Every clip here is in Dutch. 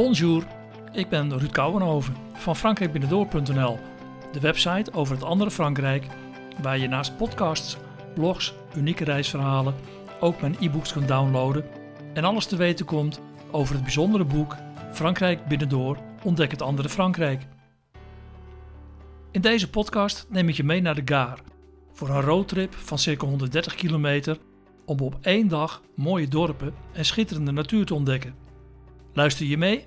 Bonjour, ik ben Ruud Kouwenhoven van frankrijkbinnendoor.nl, de website over het andere Frankrijk, waar je naast podcasts, blogs, unieke reisverhalen ook mijn e-books kunt downloaden en alles te weten komt over het bijzondere boek Frankrijk Binnendoor Ontdek het andere Frankrijk. In deze podcast neem ik je mee naar de Gaar voor een roadtrip van circa 130 kilometer om op één dag mooie dorpen en schitterende natuur te ontdekken. Luister je mee?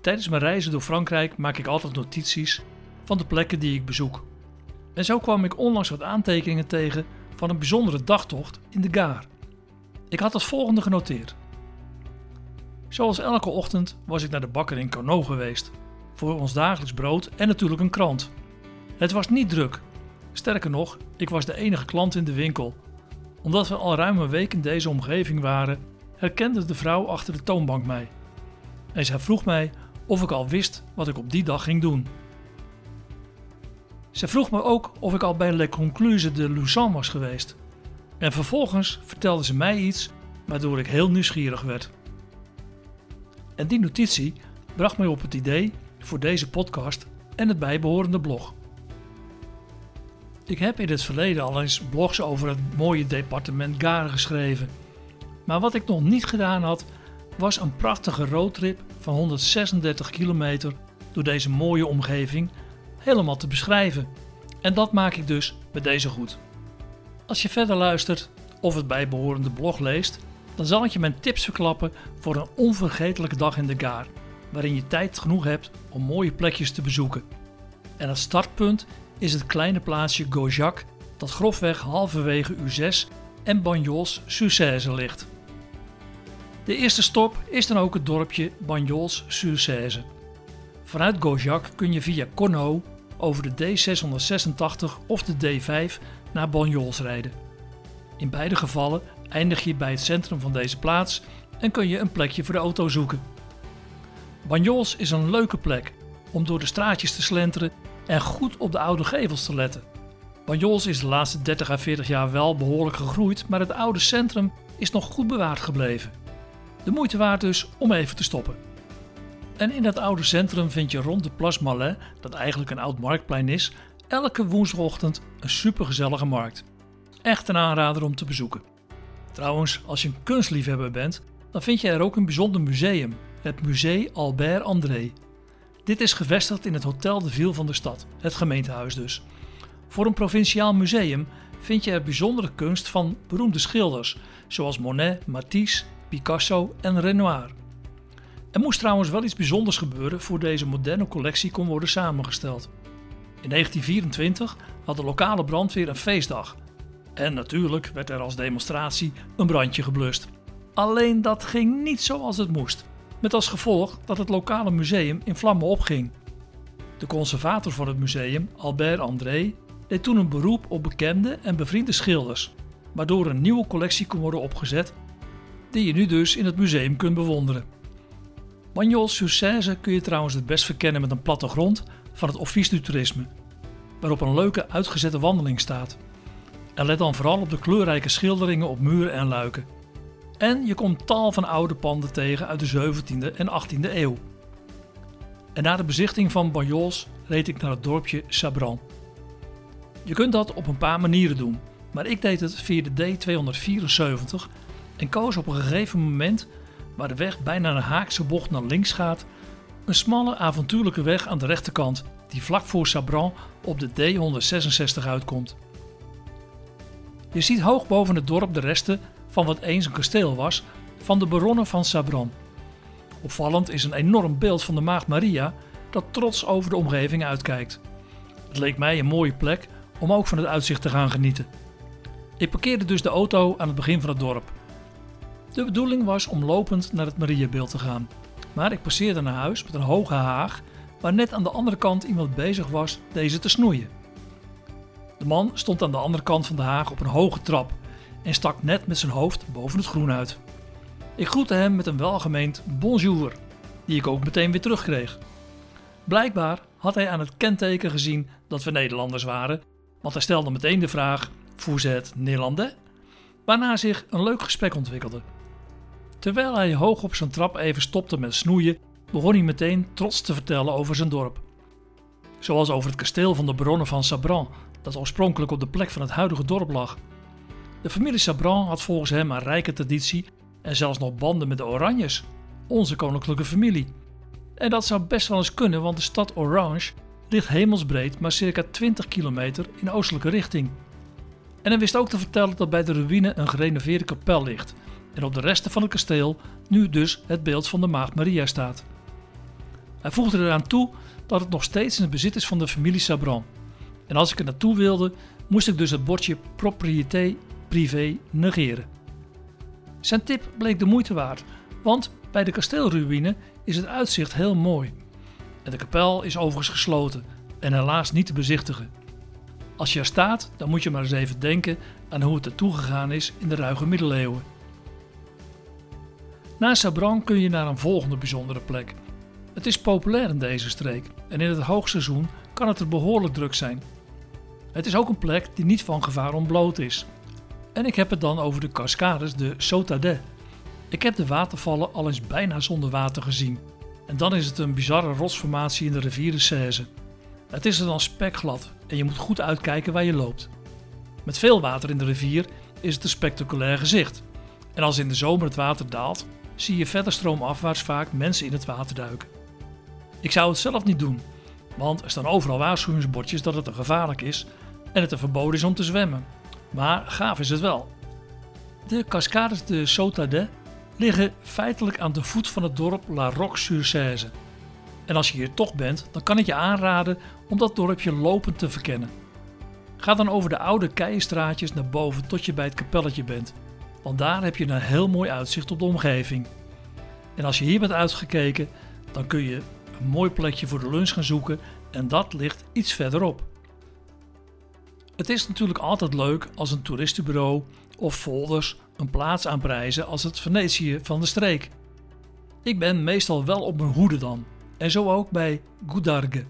Tijdens mijn reizen door Frankrijk maak ik altijd notities van de plekken die ik bezoek. En zo kwam ik onlangs wat aantekeningen tegen van een bijzondere dagtocht in de Gaar. Ik had het volgende genoteerd. Zoals elke ochtend was ik naar de bakker in Cano geweest voor ons dagelijks brood en natuurlijk een krant. Het was niet druk. Sterker nog, ik was de enige klant in de winkel. Omdat we al ruim een week in deze omgeving waren, herkende de vrouw achter de toonbank mij. En zij vroeg mij of ik al wist wat ik op die dag ging doen. Ze vroeg me ook of ik al bij Le Concluse de Lausanne was geweest. En vervolgens vertelde ze mij iets waardoor ik heel nieuwsgierig werd. En die notitie bracht mij op het idee voor deze podcast en het bijbehorende blog. Ik heb in het verleden al eens blogs over het mooie departement Gare geschreven. Maar wat ik nog niet gedaan had, was een prachtige roadtrip van 136 kilometer door deze mooie omgeving helemaal te beschrijven. En dat maak ik dus met deze goed. Als je verder luistert of het bijbehorende blog leest, dan zal ik je mijn tips verklappen voor een onvergetelijke dag in de Gaar, waarin je tijd genoeg hebt om mooie plekjes te bezoeken. En het startpunt is het kleine plaatsje Gaujac, dat grofweg halverwege U6 en Bagnols-sur-Cèze ligt. De eerste stop is dan ook het dorpje Bagnols-sur-Cèze. Vanuit Gaujac kun je via Corneau over de D686 of de D5 naar Bagnols rijden. In beide gevallen eindig je bij het centrum van deze plaats en kun je een plekje voor de auto zoeken. Bagnols is een leuke plek om door de straatjes te slenteren en goed op de oude gevels te letten. Bagnols is de laatste 30 à 40 jaar wel behoorlijk gegroeid, maar het oude centrum is nog goed bewaard gebleven. De moeite waard dus om even te stoppen. En in dat oude centrum vind je rond de Place Malais, dat eigenlijk een oud marktplein is, elke woensdagochtend een supergezellige markt. Echt een aanrader om te bezoeken. Trouwens, als je een kunstliefhebber bent, dan vind je er ook een bijzonder museum, het Musée Albert André. Dit is gevestigd in het Hotel de Ville van de stad, het gemeentehuis dus. Voor een provinciaal museum vind je er bijzondere kunst van beroemde schilders, zoals Monet, Matisse, Picasso en Renoir. Er moest trouwens wel iets bijzonders gebeuren voor deze moderne collectie kon worden samengesteld. In 1924 had de lokale brandweer een feestdag. En natuurlijk werd er als demonstratie een brandje geblust. Alleen dat ging niet zoals het moest. Met als gevolg dat het lokale museum in vlammen opging. De conservator van het museum, Albert André, deed toen een beroep op bekende en bevriende schilders, waardoor een nieuwe collectie kon worden opgezet, die je nu dus in het museum kunt bewonderen. Bagnols-sur-Cèze kun je trouwens het best verkennen met een plattegrond van het Office du Tourisme, waarop een leuke uitgezette wandeling staat. En let dan vooral op de kleurrijke schilderingen op muren en luiken. En je komt tal van oude panden tegen uit de 17e en 18e eeuw. En na de bezichting van Bagnols reed ik naar het dorpje Sabran. Je kunt dat op een paar manieren doen, maar ik deed het via de D274 en koos op een gegeven moment, waar de weg bijna een haakse bocht naar links gaat, een smalle avontuurlijke weg aan de rechterkant die vlak voor Sabran op de D166 uitkomt. Je ziet hoog boven het dorp de resten van wat eens een kasteel was van de baronnen van Sabran. Opvallend is een enorm beeld van de Maagd Maria dat trots over de omgeving uitkijkt. Het leek mij een mooie plek om ook van het uitzicht te gaan genieten. Ik parkeerde dus de auto aan het begin van het dorp. De bedoeling was om lopend naar het Mariabeeld te gaan, maar ik passeerde naar huis met een hoge haag waar net aan de andere kant iemand bezig was deze te snoeien. De man stond aan de andere kant van de haag op een hoge trap en stak net met zijn hoofd boven het groen uit. Ik groette hem met een welgemeend bonjour, die ik ook meteen weer terugkreeg. Blijkbaar had hij aan het kenteken gezien dat we Nederlanders waren, want hij stelde meteen de vraag: Vous êtes Nederlandais? Waarna zich een leuk gesprek ontwikkelde. Terwijl hij hoog op zijn trap even stopte met snoeien, begon hij meteen trots te vertellen over zijn dorp. Zoals over het kasteel van de bronnen van Sabran, dat oorspronkelijk op de plek van het huidige dorp lag. De familie Sabran had volgens hem een rijke traditie en zelfs nog banden met de Oranjes, onze koninklijke familie. En dat zou best wel eens kunnen, want de stad Orange ligt hemelsbreed maar circa 20 kilometer in oostelijke richting. En hij wist ook te vertellen dat bij de ruïne een gerenoveerde kapel ligt en op de resten van het kasteel nu dus het beeld van de Maagd Maria staat. Hij voegde eraan toe dat het nog steeds in het bezit is van de familie Sabran. En als ik er naartoe wilde, moest ik dus het bordje propriété privé negeren. Zijn tip bleek de moeite waard, want bij de kasteelruïne is het uitzicht heel mooi. En de kapel is overigens gesloten en helaas niet te bezichtigen. Als je er staat, dan moet je maar eens even denken aan hoe het er toegegaan is in de ruige middeleeuwen. Na Sabran kun je naar een volgende bijzondere plek. Het is populair in deze streek en in het hoogseizoen kan het er behoorlijk druk zijn. Het is ook een plek die niet van gevaar ontbloot is. En ik heb het dan over de cascades de Sotade. Ik heb de watervallen al eens bijna zonder water gezien. En dan is het een bizarre rotsformatie in de rivier de Cèze. Het is er dan spekglad en je moet goed uitkijken waar je loopt. Met veel water in de rivier is het een spectaculair gezicht. En als in de zomer het water daalt, zie je verder stroomafwaarts vaak mensen in het water duiken. Ik zou het zelf niet doen, want er staan overal waarschuwingsbordjes dat het te gevaarlijk is en het er verboden is om te zwemmen. Maar gaaf is het wel. De cascades de Sotade liggen feitelijk aan de voet van het dorp La Roque-sur-Cèze. En als je hier toch bent, dan kan ik je aanraden om dat dorpje lopend te verkennen. Ga dan over de oude keienstraatjes naar boven tot je bij het kapelletje bent, want daar heb je een heel mooi uitzicht op de omgeving. En als je hier bent uitgekeken, dan kun je een mooi plekje voor de lunch gaan zoeken en dat ligt iets verderop. Het is natuurlijk altijd leuk als een toeristenbureau of folders een plaats aanprijzen als het Venetië van de streek. Ik ben meestal wel op mijn hoede dan, en zo ook bij Goudarge.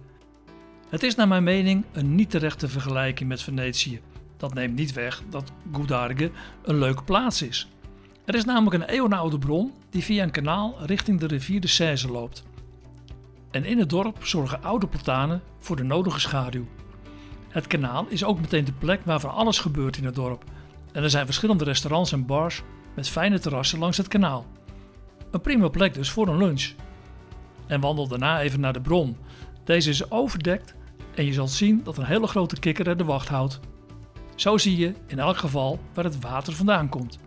Het is naar mijn mening een niet terechte vergelijking met Venetië. Dat neemt niet weg dat Goudarge een leuke plaats is. Er is namelijk een eeuwenoude bron die via een kanaal richting de rivier de Cèze loopt. En in het dorp zorgen oude platanen voor de nodige schaduw. Het kanaal is ook meteen de plek waar van alles gebeurt in het dorp. En er zijn verschillende restaurants en bars met fijne terrassen langs het kanaal. Een prima plek dus voor een lunch. En wandel daarna even naar de bron. Deze is overdekt en je zult zien dat een hele grote kikker er de wacht houdt. Zo zie je in elk geval waar het water vandaan komt.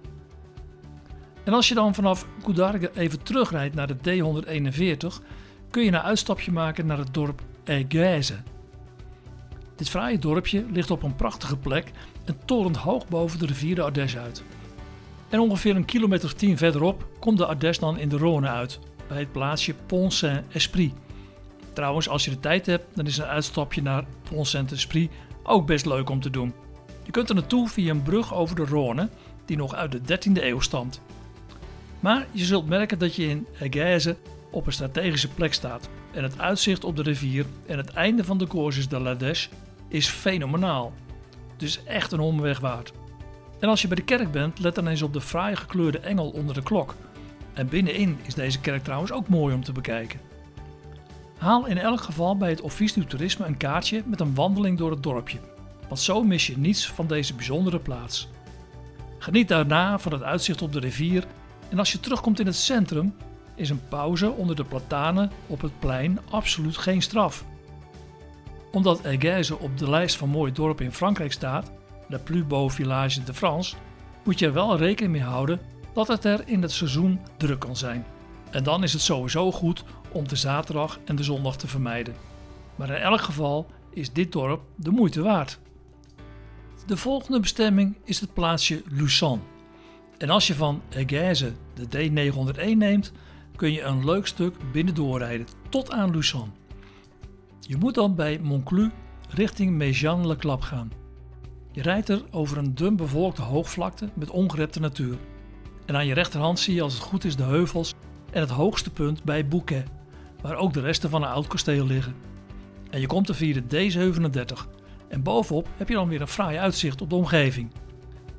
En als je dan vanaf Goudarge even terugrijdt naar de D141, kun je een uitstapje maken naar het dorp Aigueze. Dit fraaie dorpje ligt op een prachtige plek en torent hoog boven de rivier de Ardèche uit. En ongeveer een kilometer of tien verderop komt de Ardèche dan in de Rhône uit, bij het plaatsje Pont Saint-Esprit. Trouwens, als je de tijd hebt, dan is een uitstapje naar Pont Saint-Esprit ook best leuk om te doen. Je kunt er naartoe via een brug over de Rhône, die nog uit de 13e eeuw stamt. Maar je zult merken dat je in Aigueze op een strategische plek staat en het uitzicht op de rivier en het einde van de Courses de l'Ardèche is fenomenaal. Dus echt een omweg waard. En als je bij de kerk bent, let dan eens op de fraai gekleurde engel onder de klok. En binnenin is deze kerk trouwens ook mooi om te bekijken. Haal in elk geval bij het Office du Toerisme een kaartje met een wandeling door het dorpje, want zo mis je niets van deze bijzondere plaats. Geniet daarna van het uitzicht op de rivier en als je terugkomt in het centrum, is een pauze onder de platanen op het plein absoluut geen straf. Omdat Aigueze op de lijst van mooie dorpen in Frankrijk staat, La Plus Beau Village de France, moet je er wel rekening mee houden dat het er in het seizoen druk kan zijn. En dan is het sowieso goed om de zaterdag en de zondag te vermijden. Maar in elk geval is dit dorp de moeite waard. De volgende bestemming is het plaatsje Luçon. En als je van Aigueze de D901 neemt, kun je een leuk stuk binnendoor rijden tot aan Luçon. Je moet dan bij Monclus richting Méjean-le-Clap gaan. Je rijdt er over een dun bevolkte hoogvlakte met ongerepte natuur. En aan je rechterhand zie je als het goed is de heuvels en het hoogste punt bij Bouquet, waar ook de resten van een oud kasteel liggen. En je komt er via de D37 en bovenop heb je dan weer een fraai uitzicht op de omgeving.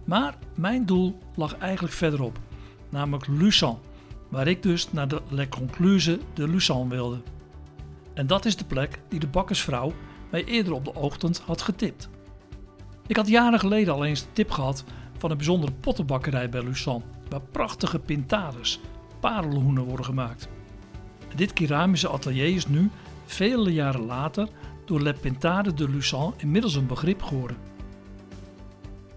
Maar mijn doel lag eigenlijk verderop, namelijk Luçon waar ik dus naar de Le Concluse de Luçon wilde. En dat is de plek die de bakkersvrouw mij eerder op de ochtend had getipt. Ik had jaren geleden al eens de tip gehad van een bijzondere pottenbakkerij bij Luçon, waar prachtige pintades, parelhoenen worden gemaakt. Dit keramische atelier is nu, vele jaren later, door Le Pintade de Luçon inmiddels een begrip geworden.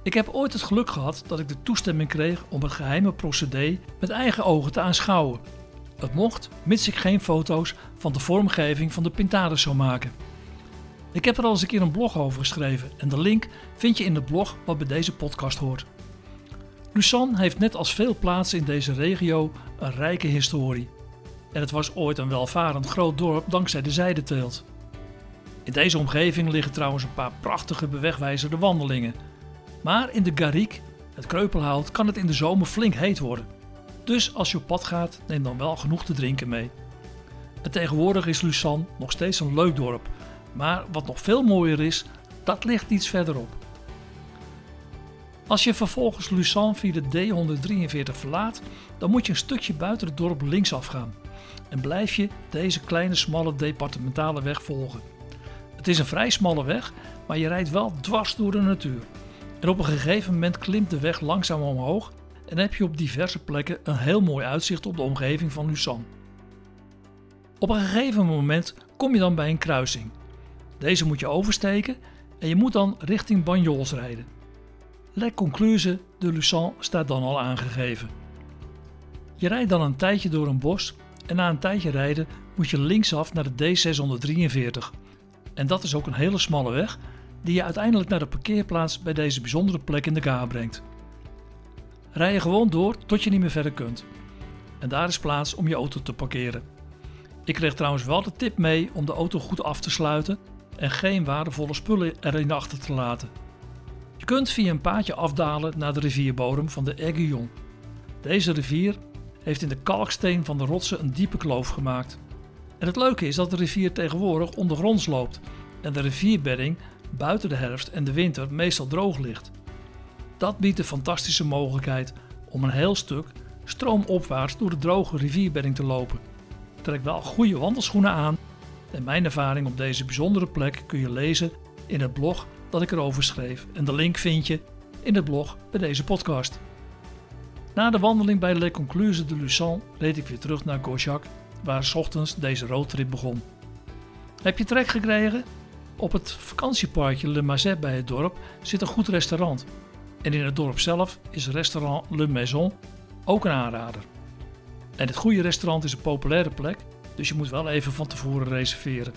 Ik heb ooit het geluk gehad dat ik de toestemming kreeg om het geheime procedé met eigen ogen te aanschouwen. Het mocht, mits ik geen foto's van de vormgeving van de pintades zou maken. Ik heb er al eens een keer een blog over geschreven en de link vind je in het blog wat bij deze podcast hoort. Luçon heeft net als veel plaatsen in deze regio een rijke historie. En het was ooit een welvarend groot dorp dankzij de zijdeteelt. In deze omgeving liggen trouwens een paar prachtige bewegwijzerde wandelingen. Maar in de Garrigue, het kreupelhout, kan het in de zomer flink heet worden. Dus als je op pad gaat, neem dan wel genoeg te drinken mee. En tegenwoordig is Luçon nog steeds een leuk dorp. Maar wat nog veel mooier is, dat ligt iets verderop. Als je vervolgens Luçon via de D143 verlaat, dan moet je een stukje buiten het dorp linksaf gaan. En blijf je deze kleine smalle departementale weg volgen. Het is een vrij smalle weg, maar je rijdt wel dwars door de natuur. En op een gegeven moment klimt de weg langzaam omhoog en heb je op diverse plekken een heel mooi uitzicht op de omgeving van Luçon. Op een gegeven moment kom je dan bij een kruising. Deze moet je oversteken en je moet dan richting Banjols rijden. Le Concluse de Luçon staat dan al aangegeven. Je rijdt dan een tijdje door een bos en na een tijdje rijden moet je linksaf naar de D643. En dat is ook een hele smalle weg die je uiteindelijk naar de parkeerplaats bij deze bijzondere plek in de Gaar brengt. Rij je gewoon door tot je niet meer verder kunt. En daar is plaats om je auto te parkeren. Ik kreeg trouwens wel de tip mee om de auto goed af te sluiten en geen waardevolle spullen erin achter te laten. Je kunt via een paadje afdalen naar de rivierbodem van de Aiguillon. Deze rivier heeft in de kalksteen van de rotsen een diepe kloof gemaakt. En het leuke is dat de rivier tegenwoordig ondergronds loopt en de rivierbedding buiten de herfst en de winter meestal droog ligt. Dat biedt de fantastische mogelijkheid om een heel stuk stroomopwaarts door de droge rivierbedding te lopen. Trek wel goede wandelschoenen aan en mijn ervaring op deze bijzondere plek kun je lezen in het blog dat ik erover schreef en de link vind je in het blog bij deze podcast. Na de wandeling bij Le Concluse de Luçon reed ik weer terug naar Gauchac waar s ochtends deze roadtrip begon. Heb je trek gekregen? Op het vakantieparkje Le Mazet bij het dorp zit een goed restaurant. En in het dorp zelf is restaurant Le Maison ook een aanrader. En het goede restaurant is een populaire plek, dus je moet wel even van tevoren reserveren.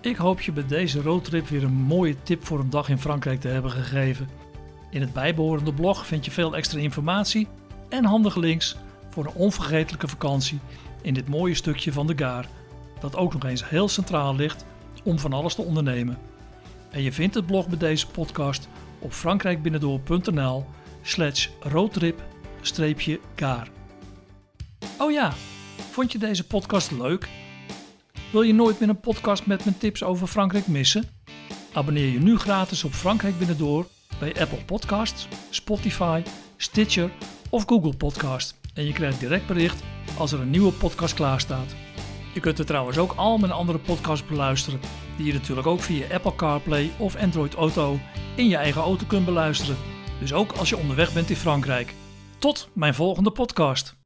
Ik hoop je bij deze roadtrip weer een mooie tip voor een dag in Frankrijk te hebben gegeven. In het bijbehorende blog vind je veel extra informatie en handige links voor een onvergetelijke vakantie in dit mooie stukje van de Gaar, dat ook nog eens heel centraal ligt om van alles te ondernemen. En je vindt het blog bij deze podcast op frankrijkbinnendoor.nl slash roadtrip-gaar. Oh ja, vond je deze podcast leuk? Wil je nooit meer een podcast met mijn tips over Frankrijk missen? Abonneer je nu gratis op Frankrijk Binnendoor bij Apple Podcasts, Spotify, Stitcher of Google Podcast. En je krijgt direct bericht als er een nieuwe podcast klaar staat. Je kunt er trouwens ook al mijn andere podcasts beluisteren, die je natuurlijk ook via Apple CarPlay of Android Auto in je eigen auto kunt beluisteren. Dus ook als je onderweg bent in Frankrijk. Tot mijn volgende podcast.